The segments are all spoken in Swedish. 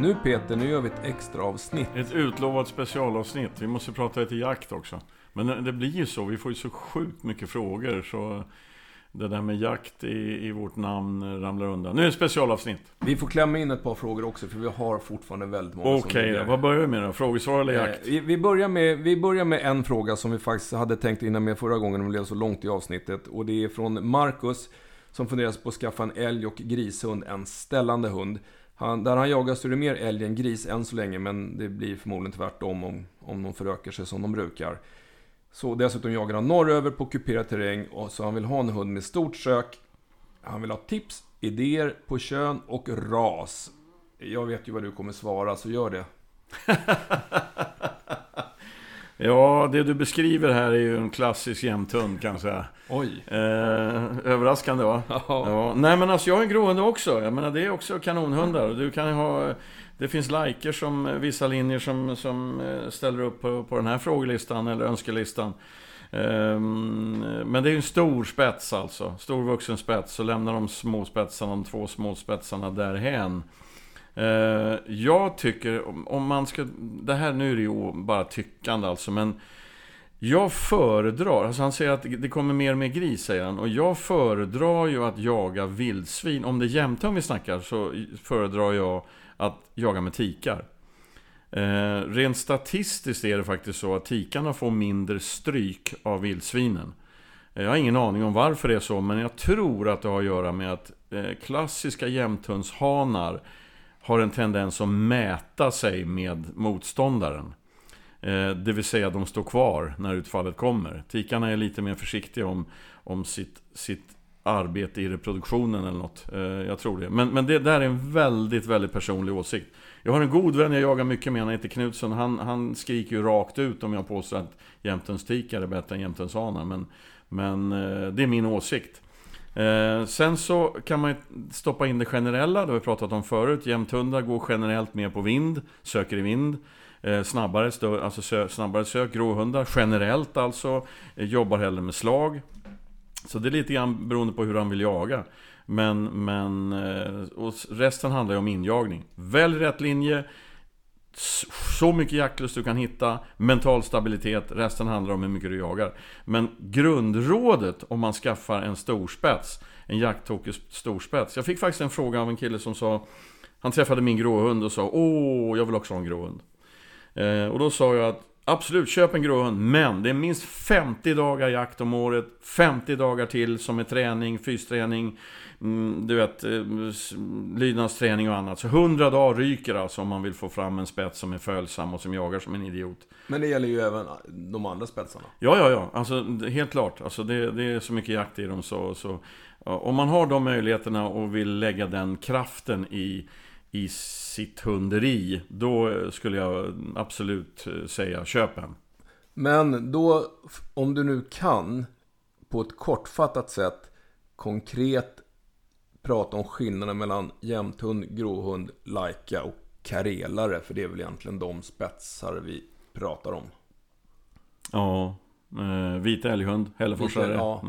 Nu Peter, nu gör vi ett extra avsnitt. Ett utlovat specialavsnitt. Vi måste prata lite jakt också. Men det blir ju så. Vi får ju så sjukt mycket frågor. Så det där med jakt i, i vårt namn ramlar undan. Nu är det specialavsnitt. Vi får klämma in ett par frågor också, för vi har fortfarande väldigt många Okej, okay, vad börjar vi med då? Frågesvar eller jakt? Eh, vi, börjar med, vi börjar med en fråga som vi faktiskt hade tänkt hinna med förra gången, det blev så långt i avsnittet. Och det är från Marcus, som funderar på att skaffa en älg och grishund, en ställande hund. Han, där han jagar så är det mer älg än gris än så länge, men det blir förmodligen tvärtom om, om de förökar sig som de brukar. Så dessutom jagar han norröver på kuperad terräng, och så han vill ha en hund med stort sök. Han vill ha tips, idéer på kön och ras. Jag vet ju vad du kommer svara, så gör det. Ja, det du beskriver här är ju en klassisk jämthund kan jag säga. Oj! Eh, överraskande va? Ja. Nej men alltså jag har en gråhund också. Jag menar det är också kanonhundar. Du kan ha... Det finns liker som vissa linjer som, som eh, ställer upp på, på den här frågelistan eller önskelistan. Um, men det är ju en stor spets alltså. Stor vuxen spets. Så lämnar de små spetsarna, de två små spetsarna därhen. Eh, jag tycker, om man ska... Det här nu är det ju bara tyckande alltså, men... Jag föredrar, alltså han säger att det kommer mer och mer gris, säger han. Och jag föredrar ju att jaga vildsvin. Om det är jämthund vi snackar så föredrar jag att jaga med tikar. Eh, rent statistiskt är det faktiskt så att tikarna får mindre stryk av vildsvinen. Eh, jag har ingen aning om varför det är så, men jag tror att det har att göra med att eh, klassiska jämthundshanar har en tendens att mäta sig med motståndaren. Eh, det vill säga de står kvar när utfallet kommer. Tikarna är lite mer försiktiga om, om sitt, sitt arbete i reproduktionen eller något. Eh, jag tror det. Men, men det där är en väldigt, väldigt personlig åsikt. Jag har en god vän jag jagar mycket med, han heter Knutsson. Han, han skriker ju rakt ut om jag påstår att jämtens tikar är bättre än jämthundshanar. Men, men eh, det är min åsikt. Eh, sen så kan man ju stoppa in det generella, det har vi pratat om förut. Jämthundar går generellt mer på vind, söker i vind. Eh, snabbare, stö, alltså sö, snabbare sök, gråhundar generellt alltså. Eh, jobbar hellre med slag. Så det är lite grann beroende på hur han vill jaga. Men, men eh, och resten handlar ju om injagning. Välj rätt linje. Så mycket jaktlust du kan hitta, mental stabilitet, resten handlar om hur mycket du jagar. Men grundrådet om man skaffar en storspets, en jakttokig storspets. Jag fick faktiskt en fråga av en kille som sa, han träffade min gråhund och sa Åh, jag vill också ha en gråhund. Eh, och då sa jag att Absolut, köp en gråhund, men det är minst 50 dagar jakt om året 50 dagar till som är träning, fysträning du vet, eh, lydnadsträning och annat. Så 100 dagar ryker alltså om man vill få fram en spets som är följsam och som jagar som en idiot. Men det gäller ju även de andra spetsarna. Ja, ja, ja, alltså helt klart. Alltså det, det är så mycket jakt i dem så, så Om man har de möjligheterna och vill lägga den kraften i i sitt hunderi, då skulle jag absolut säga köp en. Men då, om du nu kan, på ett kortfattat sätt, konkret prata om skillnaden mellan jämthund, gråhund, laika och karelare. För det är väl egentligen de spetsar vi pratar om. Ja, eh, vit älghund, hälleforsare. Ja,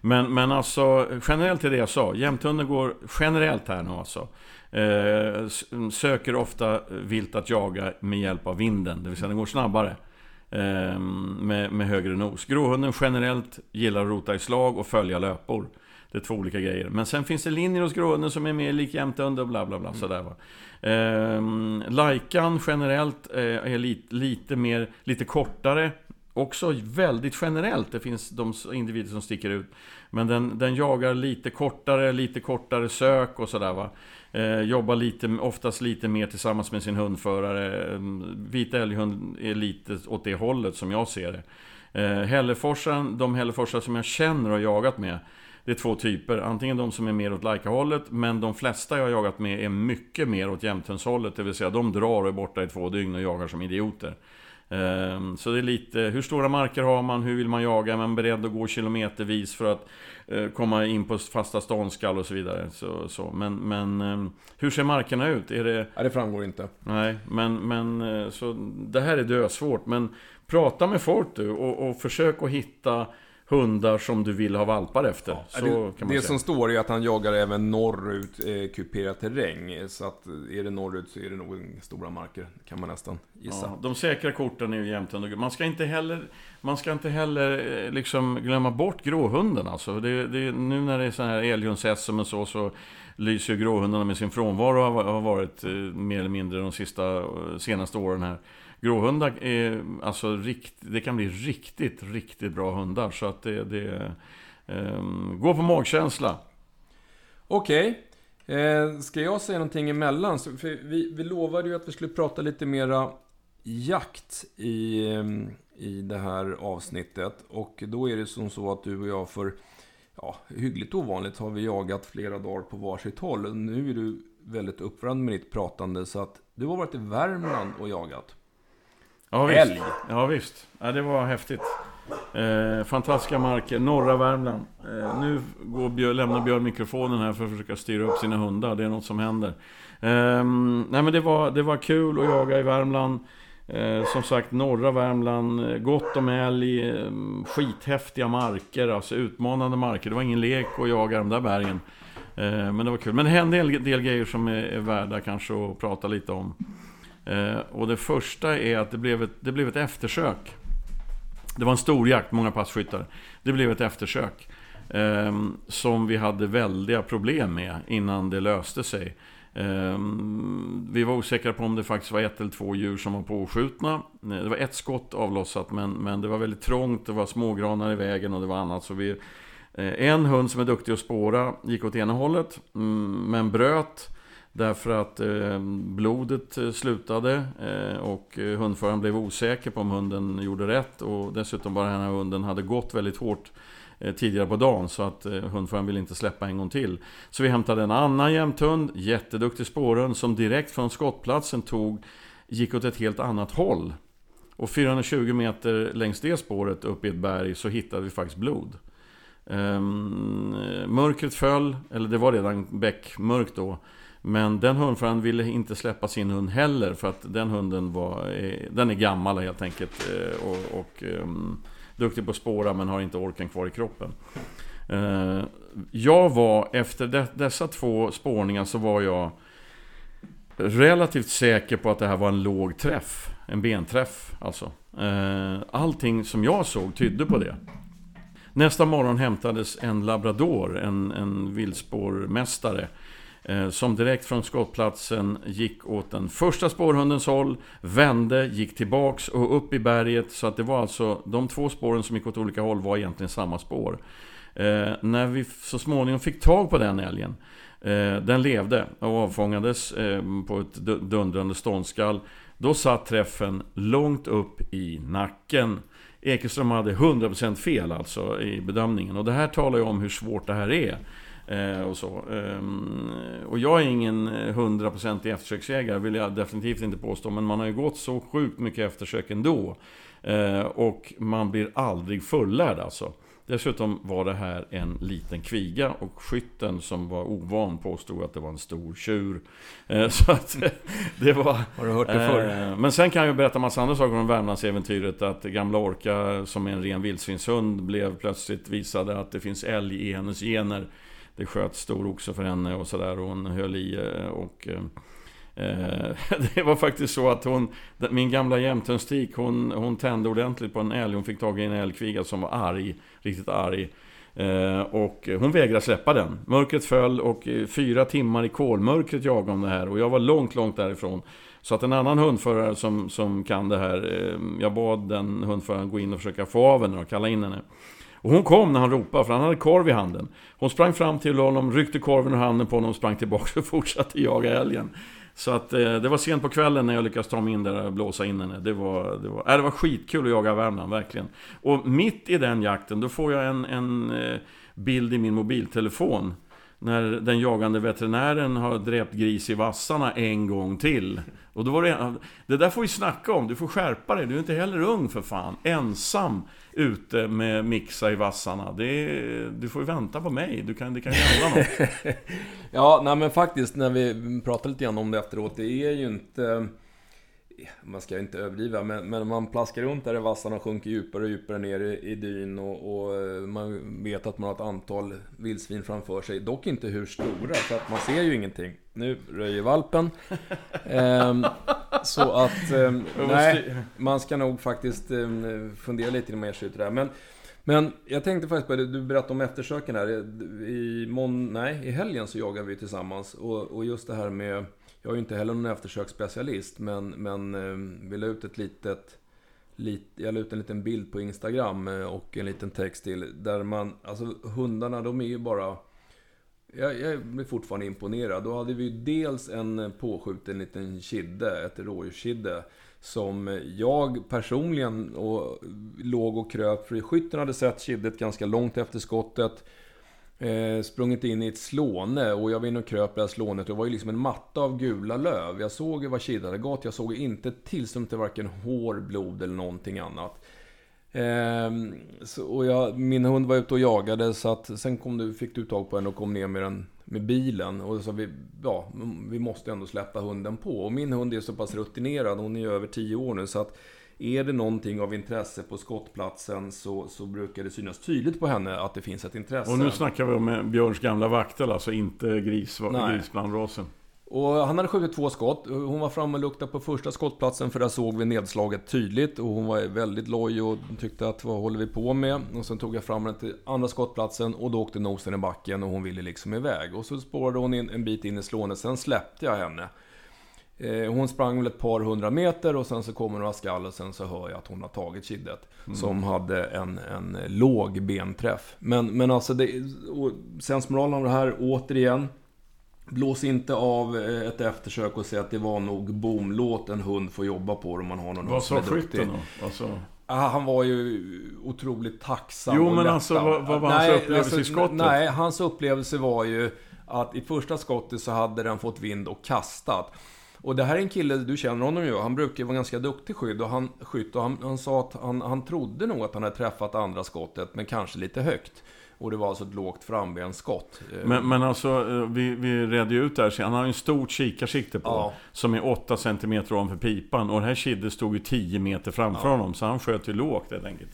men, men alltså, generellt till det jag sa. Jämthunden går generellt här nu alltså. Eh, söker ofta vilt att jaga med hjälp av vinden, det vill säga den går snabbare. Eh, med, med högre nos. Gråhunden generellt gillar att rota i slag och följa löpor. Det är två olika grejer. Men sen finns det linjer hos gråhunden som är mer lik jämthund och bla bla bla. Mm. Sådär va. Eh, Laikan generellt eh, är lite, lite mer, lite kortare. Också väldigt generellt. Det finns de individer som sticker ut. Men den, den jagar lite kortare, lite kortare sök och sådär va. Eh, jobbar lite, oftast lite mer tillsammans med sin hundförare. Vita älghund är lite åt det hållet som jag ser det. Eh, Hälleforsan, de Hälleforsar som jag känner och jagat med. Det är två typer. Antingen de som är mer åt Laika-hållet, men de flesta jag har jagat med är mycket mer åt jämthundshållet. Det vill säga de drar och är borta i två dygn och jagar som idioter. Ehm, så det är lite, hur stora marker har man? Hur vill man jaga? Är man beredd att gå kilometervis för att eh, komma in på fasta ståndskall och så vidare? Så, så. Men, men ehm, hur ser markerna ut? Är det... Ja, det framgår inte. Nej, men, men eh, så det här är dösvårt. Men prata med folk du och, och försök att hitta hundar som du vill ha valpar efter. Ja, så det kan man det säga. som står är att han jagar även norrut eh, kuperad terräng. Så att eh, är det norrut så är det nog stora marker, kan man nästan gissa. Ja, de säkra korten är ju jämthund Man ska inte heller, man ska inte heller eh, liksom glömma bort gråhunden alltså. Det, det, nu när det är så här älghunds-SM och så, så lyser ju gråhundarna med sin frånvaro har varit eh, mer eller mindre de sista, eh, senaste åren här. Gråhundar är, alltså, rikt, det kan bli riktigt, riktigt bra hundar. Så att det, det ehm, gå på magkänsla. Okej. Eh, ska jag säga någonting emellan? Så, för vi, vi lovade ju att vi skulle prata lite mera jakt i, ehm, i det här avsnittet. Och då är det som så att du och jag för ja, hyggligt ovanligt har vi jagat flera dagar på varsitt håll. Nu är du väldigt uppvärmd med ditt pratande så att du har varit i Värmland och jagat. Ja, visst. Älg. Ja, visst. Ja, det var häftigt. Eh, fantastiska marker, norra Värmland. Eh, nu går Björn, lämnar Björn mikrofonen här för att försöka styra upp sina hundar. Det är något som händer. Eh, nej men det var, det var kul att jaga i Värmland. Eh, som sagt, norra Värmland, eh, gott om älg, eh, skithäftiga marker, alltså utmanande marker. Det var ingen lek att jaga de där bergen. Eh, men det var kul. Men det hände en del grejer som är, är värda kanske att prata lite om. Eh, och det första är att det blev ett, det blev ett eftersök. Det var en stor jakt, många passkyttar. Det blev ett eftersök. Eh, som vi hade väldiga problem med innan det löste sig. Eh, vi var osäkra på om det faktiskt var ett eller två djur som var påskjutna. Eh, det var ett skott avlossat men, men det var väldigt trångt, det var smågranar i vägen och det var annat. Så vi, eh, en hund som är duktig att spåra gick åt ena hållet, mm, men bröt. Därför att eh, blodet eh, slutade eh, och eh, hundföraren blev osäker på om hunden gjorde rätt. Och dessutom bara den här hunden hade gått väldigt hårt eh, tidigare på dagen så att eh, hundföraren ville inte släppa en gång till. Så vi hämtade en annan jämthund, jätteduktig spårhund som direkt från skottplatsen tog, gick åt ett helt annat håll. Och 420 meter längs det spåret upp i ett berg så hittade vi faktiskt blod. Ehm, mörkret föll, eller det var redan bäckmörkt då. Men den hundföraren ville inte släppa sin hund heller för att den hunden var, eh, den är gammal helt enkelt eh, och, och um, duktig på att spåra men har inte orken kvar i kroppen. Uh, jag var, efter de, dessa två spårningar så var jag relativt säker på att det här var en låg träff. En benträff alltså. Uh, allting som jag såg tydde på det. Nästa morgon hämtades en labrador, en, en vildspårmästare. Eh, som direkt från skottplatsen gick åt den första spårhundens håll, vände, gick tillbaks och upp i berget. Så att det var alltså, de två spåren som gick åt olika håll var egentligen samma spår. Eh, när vi så småningom fick tag på den älgen, eh, den levde och avfångades eh, på ett dundrande ståndskall. Då satt träffen långt upp i nacken. Ekeström hade 100% fel alltså i bedömningen. Och det här talar ju om hur svårt det här är. Eh, och, så. Ehm, och jag är ingen 100% eftersöksjägare, vill jag definitivt inte påstå. Men man har ju gått så sjukt mycket eftersök ändå. Eh, och man blir aldrig fullärd alltså. Dessutom var det här en liten kviga och skytten som var ovan påstod att det var en stor tjur. Eh, så att det var... Har du hört det förr? Men sen kan jag berätta massa andra saker om Värmlandsäventyret. Att gamla Orka, som är en ren vildsvinshund, blev plötsligt visade att det finns älg i hennes gener. Det sköt stor oxe för henne och sådär och hon höll i eh, och... eh, det var faktiskt så att hon, min gamla jämthundstik, hon, hon tände ordentligt på en älg. Hon fick tag i en älgkviga som var arg, riktigt arg. Eh, och hon vägrade släppa den. Mörkret föll och eh, fyra timmar i kolmörkret jagade om det här. Och jag var långt, långt därifrån. Så att en annan hundförare som, som kan det här, eh, jag bad den hundföraren gå in och försöka få av henne och kalla in henne. Och hon kom när han ropade, för han hade korv i handen. Hon sprang fram till honom, ryckte korven ur handen på honom, sprang tillbaka och fortsatte jaga älgen. Så att eh, det var sent på kvällen när jag lyckades ta mig in där och blåsa in henne. Det var, det var, äh, det var skitkul att jaga Värmland, verkligen. Och mitt i den jakten, då får jag en, en eh, bild i min mobiltelefon. När den jagande veterinären har dräpt gris i vassarna en gång till. Och då var det, det där får vi snacka om, du får skärpa dig, du är inte heller ung för fan. Ensam ute med mixa i vassarna. Det du får ju vänta på mig, du kan, det kan hända något. Ja, nej men faktiskt när vi pratar lite grann om det efteråt, det är ju inte man ska inte överdriva, men, men man plaskar runt där i vassarna och sjunker djupare och djupare ner i, i dyn och, och, eh, man vet att man har ett antal vildsvin framför sig. Dock inte hur stora, för att man ser ju ingenting. Nu röjer valpen. ehm, så att, ehm, nej, man ska nog faktiskt ehm, fundera lite ger sig ut det där. Men, men jag tänkte faktiskt på det, du berättade om eftersöken här. I, mon, nej, i helgen så jagade vi tillsammans. Och, och just det här med jag är ju inte heller någon eftersöksspecialist, men, men ehm, vi la ut ett litet... Lit, jag la ut en liten bild på Instagram eh, och en liten text till. Där man, alltså hundarna de är ju bara... Jag, jag blir fortfarande imponerad. Då hade vi ju dels en påskjuten liten kidde, ett rådjurskidde. Som jag personligen och, låg och kröp, för skytten hade sett kiddet ganska långt efter skottet eh, sprungit in i ett slåne och jag var inne och kröp det här slånet. Det var ju liksom en matta av gula löv. Jag såg ju vad Kid hade gått. Jag såg inte tillstånd till varken hår, blod eller någonting annat. Eh, så, och jag, min hund var ute och jagade så att sen kom du, fick du tag på henne och kom ner med den med bilen. Och så vi, ja, vi måste ändå släppa hunden på. Och min hund är så pass rutinerad, hon är ju över 10 år nu, så att är det någonting av intresse på skottplatsen så, så brukar det synas tydligt på henne att det finns ett intresse. Och nu snackar vi om Björns gamla vaktel, alltså inte gris, grisblandrasen. Och han hade skjutit två skott. Hon var framme och luktade på första skottplatsen för där såg vi nedslaget tydligt. Och hon var väldigt loj och tyckte att vad håller vi på med? Och sen tog jag fram henne till andra skottplatsen och då åkte nosen i backen och hon ville liksom iväg. Och så spårade hon in en bit in i slånet, sen släppte jag henne. Eh, hon sprang väl ett par hundra meter och sen så kommer några skall och sen så hör jag att hon har tagit kiddet. Mm. Som hade en, en låg benträff. Men, men alltså, det, sensmoralen av det här, återigen. Blås inte av eh, ett eftersök och säg att det var nog bom. Låt en hund få jobba på det om man har någon Vad sa skytten då? Alltså... Han var ju otroligt tacksam Jo, men alltså vad, vad var nej, hans upplevelse alltså, i skottet? Nej, hans upplevelse var ju att i första skottet så hade den fått vind och kastat. Och det här är en kille, du känner honom ju, han brukar vara ganska duktig skydd och han, skytt och han, han sa att han, han trodde nog att han hade träffat andra skottet, men kanske lite högt. Och det var alltså ett lågt frambensskott. Men, men alltså, eh, vi, vi redde ju ut det här. Han har ju en stort kikarsikte på. Ja. Som är 8 cm ovanför pipan. Och det här kiddet stod ju 10 meter framför ja. honom. Så han sköt ju lågt helt enkelt.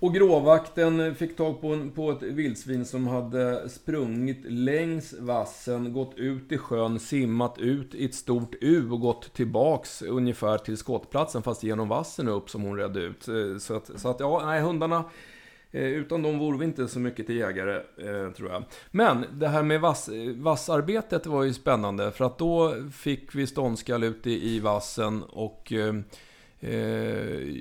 Och gråvakten fick tag på, en, på ett vildsvin som hade sprungit längs vassen, gått ut i sjön, simmat ut i ett stort U och gått tillbaks ungefär till skottplatsen, fast genom vassen upp som hon redde ut. Eh, så att, så att ja, nej, hundarna eh, utan dem vore vi inte så mycket till jägare, eh, tror jag. Men det här med vass, vassarbetet var ju spännande, för att då fick vi ståndskall ute i vassen och Eh,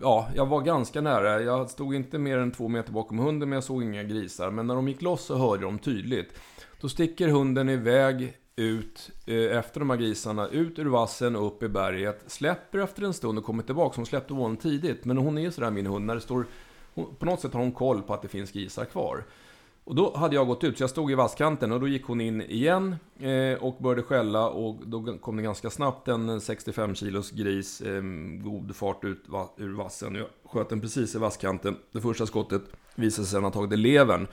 ja, jag var ganska nära. Jag stod inte mer än två meter bakom hunden, men jag såg inga grisar. Men när de gick loss så hörde de tydligt. Då sticker hunden iväg ut eh, efter de här grisarna, ut ur vassen och upp i berget. Släpper efter en stund och kommer tillbaka. Hon släppte vånen tidigt. Men hon är ju sådär min hund, när det står... På något sätt har hon koll på att det finns grisar kvar. Och då hade jag gått ut, så jag stod i vasskanten och då gick hon in igen eh, och började skälla och då kom det ganska snabbt en 65 kilos gris, eh, god fart ut va ur vassen. Jag sköt den precis i vasskanten. Det första skottet visade sig sedan ha tagit levern.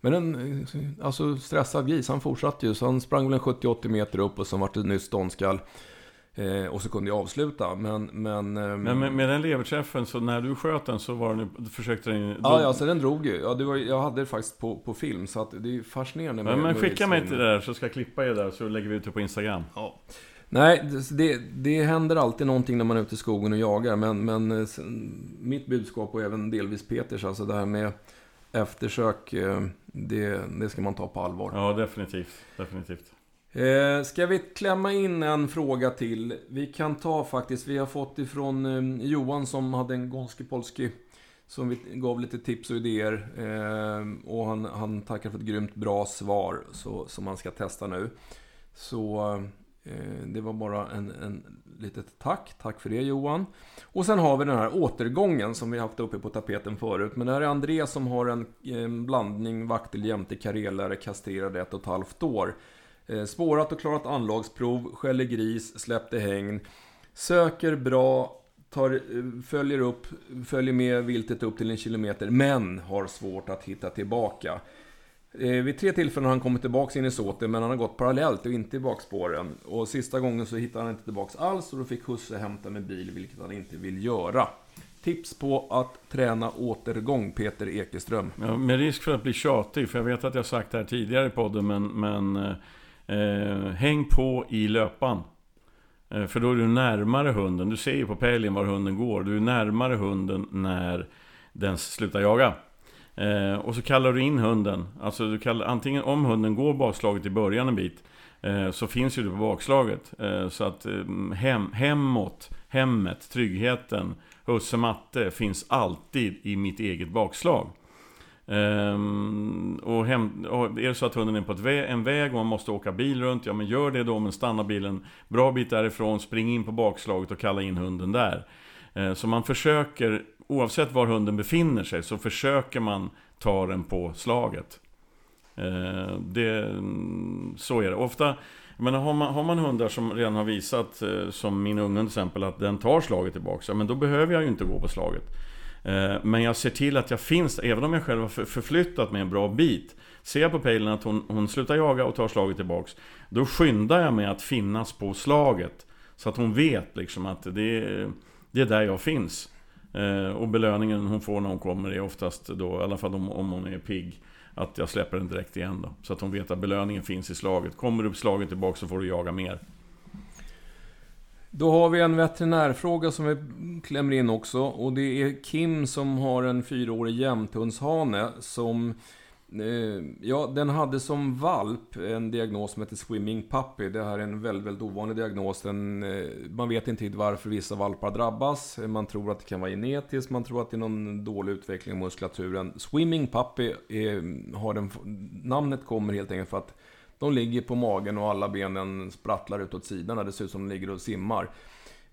Men en eh, alltså stressad gris, han fortsatte ju, så han sprang väl en 70-80 meter upp och så vart det nyss ståndskall. Eh, och så kunde jag avsluta, men... Men, eh, men med, med, den leverträffen, så när du sköt den så var den, försökte den... Då... Ja, ja, så den drog ju. Ja, det var, jag hade det faktiskt på, på film, så att det är fascinerande med... Men, men skicka mig till det där, så ska jag klippa er där, så lägger vi ut det på Instagram. Ja. Nej, det, det händer alltid någonting när man är ute i skogen och jagar, men, men eh, mitt budskap och även delvis Peters, alltså det här med eftersök, eh, det, det ska man ta på allvar. Ja, definitivt. definitivt. Eh, ska vi klämma in en fråga till? Vi kan ta faktiskt, vi har fått ifrån eh, Johan som hade en Gonski Polski som vi gav lite tips och idéer. Eh, och han, han tackar för ett grymt bra svar så, som han ska testa nu. Så eh, det var bara en, en litet tack. Tack för det Johan. Och sen har vi den här återgången som vi haft uppe på tapeten förut. Men det här är André som har en, en blandning vaktel jämte karelare kastrerad ett och ett halvt år. Eh, spårat och klarat anlagsprov, skäller gris, släppte hägn. Söker bra, tar, eh, följer, upp, följer med viltet upp till en kilometer, men har svårt att hitta tillbaka. Eh, vid tre tillfällen har han kommit tillbaka in i såten, men han har gått parallellt och inte i bakspåren. Och sista gången så hittade han inte tillbaka alls och då fick husse hämta med bil, vilket han inte vill göra. Tips på att träna återgång, Peter Ekeström. Ja, med risk för att bli tjatig, för jag vet att jag sagt det här tidigare i podden, men, men eh, häng på i löpan. Eh, för då är du närmare hunden. Du ser ju på pälgen var hunden går. Du är närmare hunden när den slutar jaga. Eh, och så kallar du in hunden. Alltså du kallar, antingen om hunden går bakslaget i början en bit. Eh, så finns ju du på bakslaget. Eh, så att eh, hem, hemåt, hemmet, tryggheten, husse matte finns alltid i mitt eget bakslag. Um, och, hem, och är det så att hunden är på vä en väg och man måste åka bil runt, ja men gör det då, men stanna bilen bra bit därifrån, spring in på bakslaget och kalla in hunden där. Uh, så man försöker, oavsett var hunden befinner sig, så försöker man ta den på slaget. Uh, det, så är det. Ofta, men har man, har man hundar som redan har visat, uh, som min unge till exempel, att den tar slaget tillbaka, ja, men då behöver jag ju inte gå på slaget. Eh, men jag ser till att jag finns även om jag själv har förflyttat mig en bra bit. Ser jag på pejlen att hon, hon slutar jaga och tar slaget tillbaks, då skyndar jag mig att finnas på slaget. Så att hon vet liksom att det är, det är där jag finns. Eh, och belöningen hon får när hon kommer är oftast då, i alla fall om, om hon är pigg, att jag släpper den direkt igen då. Så att hon vet att belöningen finns i slaget. Kommer du på slaget tillbaka så får du jaga mer. Då har vi en veterinärfråga som vi klämmer in också. Och det är Kim som har en fyraårig jämthundshane som... Eh, ja, den hade som valp en diagnos som heter Swimming Puppy. Det här är en väldigt, väldigt ovanlig diagnos. Den, eh, man vet inte varför vissa valpar drabbas. Man tror att det kan vara genetiskt, man tror att det är någon dålig utveckling av muskulaturen. Swimming Puppy är, har den, namnet kommer helt enkelt för att de ligger på magen och alla benen sprattlar ut åt sidorna. Det ser ut som de ligger och simmar.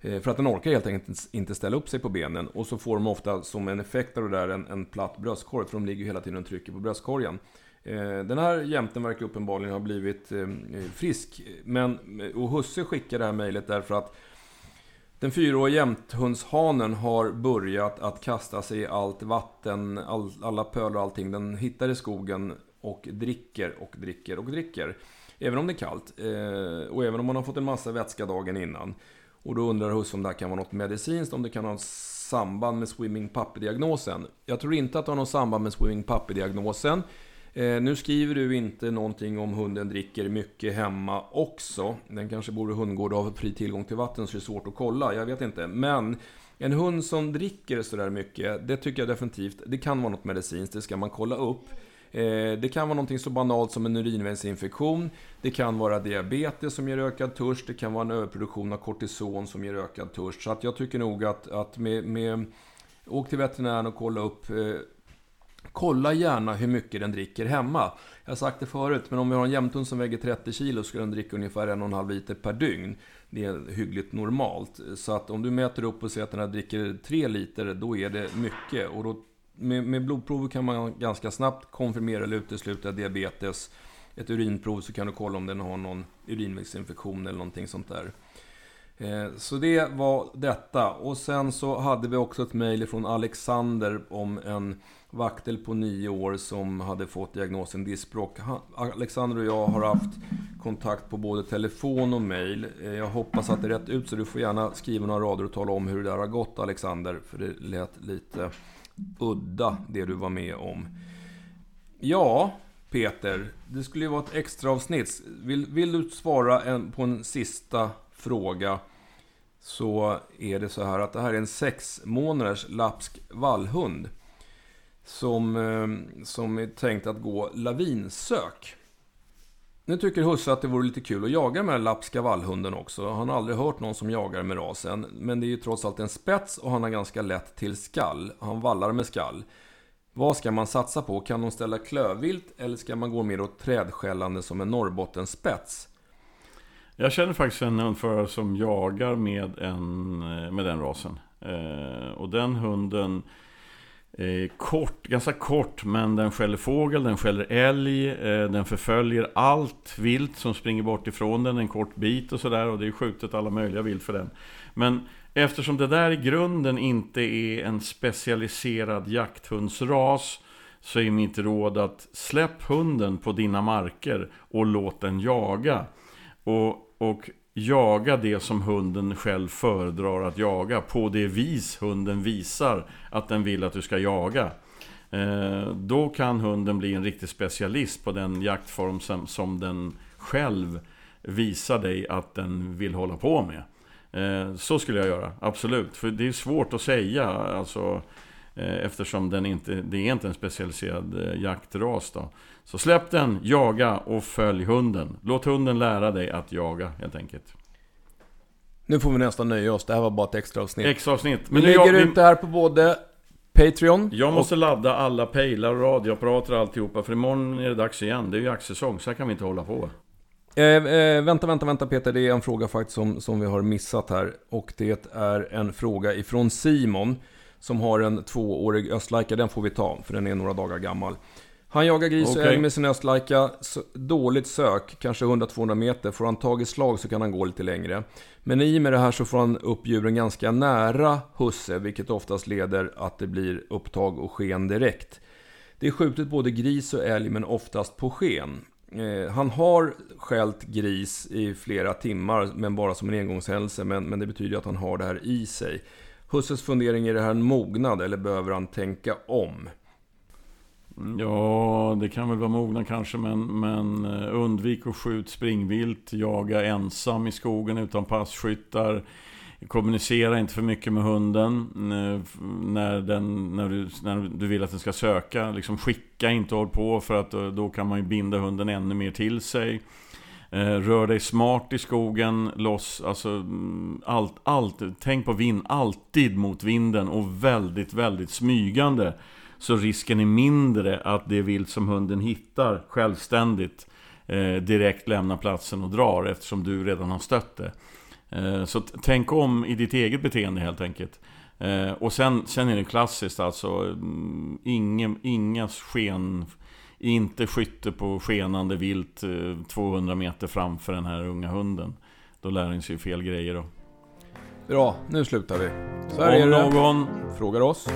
Eh, för att den orkar helt enkelt inte ställa upp sig på benen. Och så får de ofta som en effekt av det där en, en platt bröstkorg. För de ligger hela tiden och trycker på bröstkorgen. Eh, den här jämten verkar uppenbarligen ha blivit eh, frisk. Men, och husse skickar det här mejlet därför att den fyraåriga jämthundshanen har börjat att kasta sig i allt vatten, all, alla pölar och allting den hittar i skogen och dricker och dricker och dricker. Även om det är kallt. Eh, och även om man har fått en massa vätska dagen innan. Och då undrar Husse om det här kan vara något medicinskt, om det kan ha samband med swimming puppy-diagnosen. Jag tror inte att det har något samband med swimming puppy-diagnosen. Eh, nu skriver du inte någonting om hunden dricker mycket hemma också. Den kanske bor i hundgård och har fri tillgång till vatten så det är svårt att kolla. Jag vet inte. Men en hund som dricker sådär mycket, det tycker jag definitivt, det kan vara något medicinskt. Det ska man kolla upp. Eh, det kan vara något så banalt som en urinvägsinfektion. Det kan vara diabetes som ger ökad törst. Det kan vara en överproduktion av kortison som ger ökad törst. Så att jag tycker nog att, att med, med... Åk till veterinären och kolla upp... Eh, kolla gärna hur mycket den dricker hemma. Jag har sagt det förut, men om vi har en jämthund som väger 30 kilo så ska den dricka ungefär 1,5 liter per dygn. Det är hyggligt normalt. Så att om du mäter upp och ser att den här dricker 3 liter, då är det mycket. Och då med, med blodprover kan man ganska snabbt konfirmera eller utesluta diabetes. Ett urinprov så kan du kolla om den har någon urinvägsinfektion eller någonting sånt där. Eh, så det var detta. Och sen så hade vi också ett mejl från Alexander om en vaktel på nio år som hade fått diagnosen diskbråck. Alexander och jag har haft kontakt på både telefon och mejl. Eh, jag hoppas att det är rätt ut så du får gärna skriva några rader och tala om hur det där har gått Alexander. För det lät lite udda, det du var med om. Ja, Peter, det skulle ju vara ett extra avsnitt. Vill, vill du svara en, på en sista fråga så är det så här att det här är en sex månaders lapsk vallhund. Som, eh, som är tänkt att gå lavinsök. Nu tycker husse att det vore lite kul att jaga med den lapska vallhunden också. Han har aldrig hört någon som jagar med rasen. Men det är ju trots allt en spets och han har ganska lätt till skall. Han vallar med skall. Vad ska man satsa på? Kan de ställa klövvilt eller ska man gå mer åt trädskällande som en Norrbottenspets? Jag känner faktiskt en hundförare som jagar med, en, eh, med den rasen. Eh, och den hunden Eh, kort, ganska kort, men den skäller fågel, den skäller älg, eh, den förföljer allt vilt som springer bort ifrån den en kort bit och sådär. Och det är skjutet alla möjliga vilt för den. Men eftersom det där i grunden inte är en specialiserad jakthundsras så är mitt råd att släpp hunden på dina marker och låt den jaga. Och, och jaga det som hunden själv föredrar att jaga på det vis hunden visar att den vill att du ska jaga. Eh, då kan hunden bli en riktig specialist på den jaktform som, som den själv visar dig att den vill hålla på med. Eh, så skulle jag göra, absolut. För det är svårt att säga, alltså, eftersom den inte, det är inte en specialiserad eh, jaktras. Då. Så släpp den, jaga och följ hunden. Låt hunden lära dig att jaga helt enkelt. Nu får vi nästan nöja oss, det här var bara ett extra avsnitt. Extra avsnitt. Men vi lägger jag, ut det här på både Patreon. Jag måste och... ladda alla pejlar och radioapparater och alltihopa, för imorgon är det dags igen. Det är ju jaktsäsong, så här kan vi inte hålla på. Eh, eh, vänta, vänta, vänta Peter. Det är en fråga faktiskt som, som vi har missat här. Och det är en fråga ifrån Simon. Som har en tvåårig östlajka. Den får vi ta, för den är några dagar gammal. Han jagar gris och okay. älg med sin östlajka. Dåligt sök, kanske 100-200 meter. Får han tag i slag så kan han gå lite längre. Men i och med det här så får han upp djuren ganska nära husse. Vilket oftast leder att det blir upptag och sken direkt. Det är skjutet både gris och älg men oftast på sken. Eh, han har skällt gris i flera timmar, men bara som en engångshändelse. Men, men det betyder att han har det här i sig. Husses fundering, är det här en mognad eller behöver han tänka om? Ja, det kan väl vara mognad kanske, men, men eh, undvik att skjuta springvilt, jaga ensam i skogen utan passkyttar. Kommunicera inte för mycket med hunden eh, när, den, när, du, när du vill att den ska söka. Liksom skicka inte håll på för att eh, då kan man ju binda hunden ännu mer till sig. Eh, rör dig smart i skogen, loss, alltså mm, allt, allt, tänk på vind, alltid mot vinden och väldigt, väldigt smygande. Så risken är mindre att det vilt som hunden hittar självständigt eh, direkt lämnar platsen och drar eftersom du redan har stött det. Eh, så tänk om i ditt eget beteende helt enkelt. Eh, och sen, sen är det klassiskt alltså, mm, ingen, inga sken, inte skytte på skenande vilt 200 eh, meter framför den här unga hunden. Då lär den sig fel grejer då. Bra, nu slutar vi. Så här Om är det. någon frågar oss